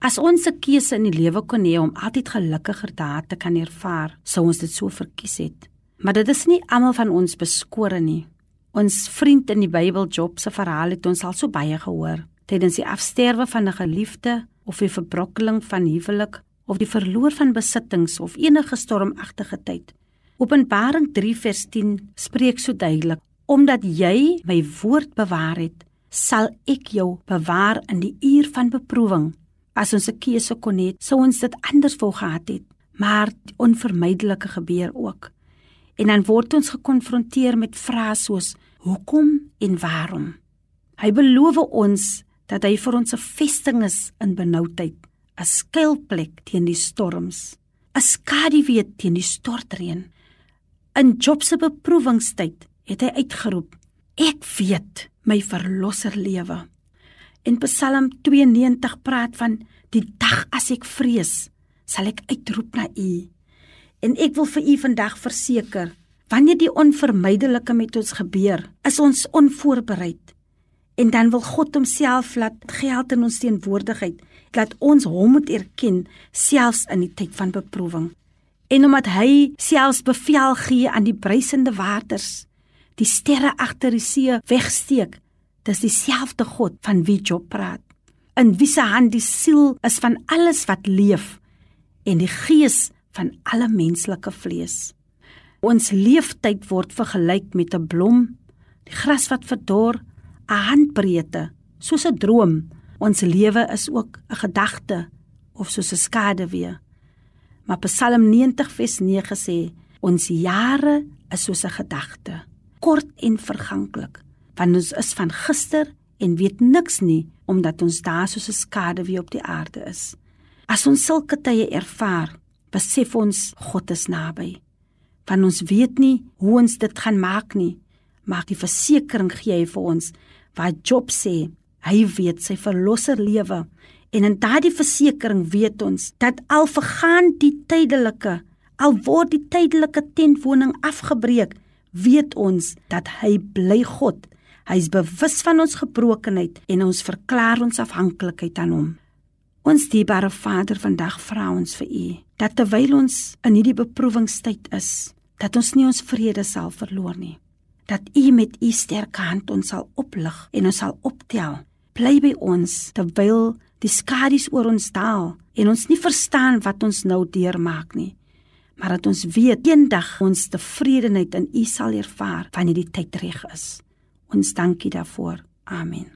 As ons 'n keuse in die lewe kon hê om altyd gelukkiger te kan ervaar, sou ons dit so verkies het. Maar dit is nie almal van ons beskore nie. Ons vriend in die Bybel Job se verhaal het ons al so baie gehoor. Tydens die afsterwe van 'n geliefde of die verbrokkeling van huwelik of die verloor van besittings of enige stormagtige tyd. Openbaring 3 vers 10 spreek so duidelik: Omdat jy my woord bewaar het, sal ek jou bewaar in die uur van beproewing. As ons 'n keuse kon hê, sou ons dit anders wou gehad het, maar onvermydelike gebeur ook. En dan word ons gekonfronteer met vrae soos: Hoekom en waarom? Hy beloof ons dat hy vir ons 'n vesting is in benoudheid, 'n skuilplek teen die storms, 'n skaduwee teen die stortreën. In Job se beproewingstyd het hy uitgeroep: Ek weet my verlosser lewe. En Psalm 92 praat van die dag as ek vrees, sal ek uitroep na U. En ek wil vir U vandag verseker, wanneer die onvermydelike met ons gebeur, is ons onvoorbereid. En dan wil God homself laat geld in ons teenwoordigheid, dat ons hom moet erken selfs in die tyd van beproewing. En omdat hy selfs bevel gee aan die bruisende waters, die sterre agter die see wegsteek, dis dieselfde God van wie Job praat. In wie se hand die siel is van alles wat leef en die gees van alle menslike vlees. Ons leeftyd word vergelyk met 'n blom, die gras wat verdor, 'n handbreedte, soos 'n droom. Ons lewe is ook 'n gedagte of soos 'n skaduwee. Maar Psalm 90 vers 9 sê, ons jare is soos 'n gedagte, kort en verganklik want ons is van gister en weet niks nie omdat ons daar soos 'n skade wie op die aarde is. As ons sulke tye ervaar, besef ons God is naby. Want ons weet nie hoe ons dit gaan maak nie, maar die versekering gee hy vir ons wat Job sê, hy weet sy verlosser lewe en in daardie versekering weet ons dat al vergaan die tydelike, al word die tydelike tentwoning afgebreek, weet ons dat hy bly God Hy is bewus van ons gebrokenheid en ons verklaar ons afhanklikheid aan hom. Ons dierbare Vader, vandag vra ons vir U dat terwyl ons in hierdie beproewingstyd is, dat ons nie ons vrede sal verloor nie. Dat U met U sterk hand ons sal oplig en ons sal optel. Bly by ons terwyl die skadu's oor ons daal en ons nie verstaan wat ons nou deurmaak nie. Maar dat ons weet eendag ons tevredenheid in U sal ervaar wanneer die tyd reg is. uns danke davor. Amen.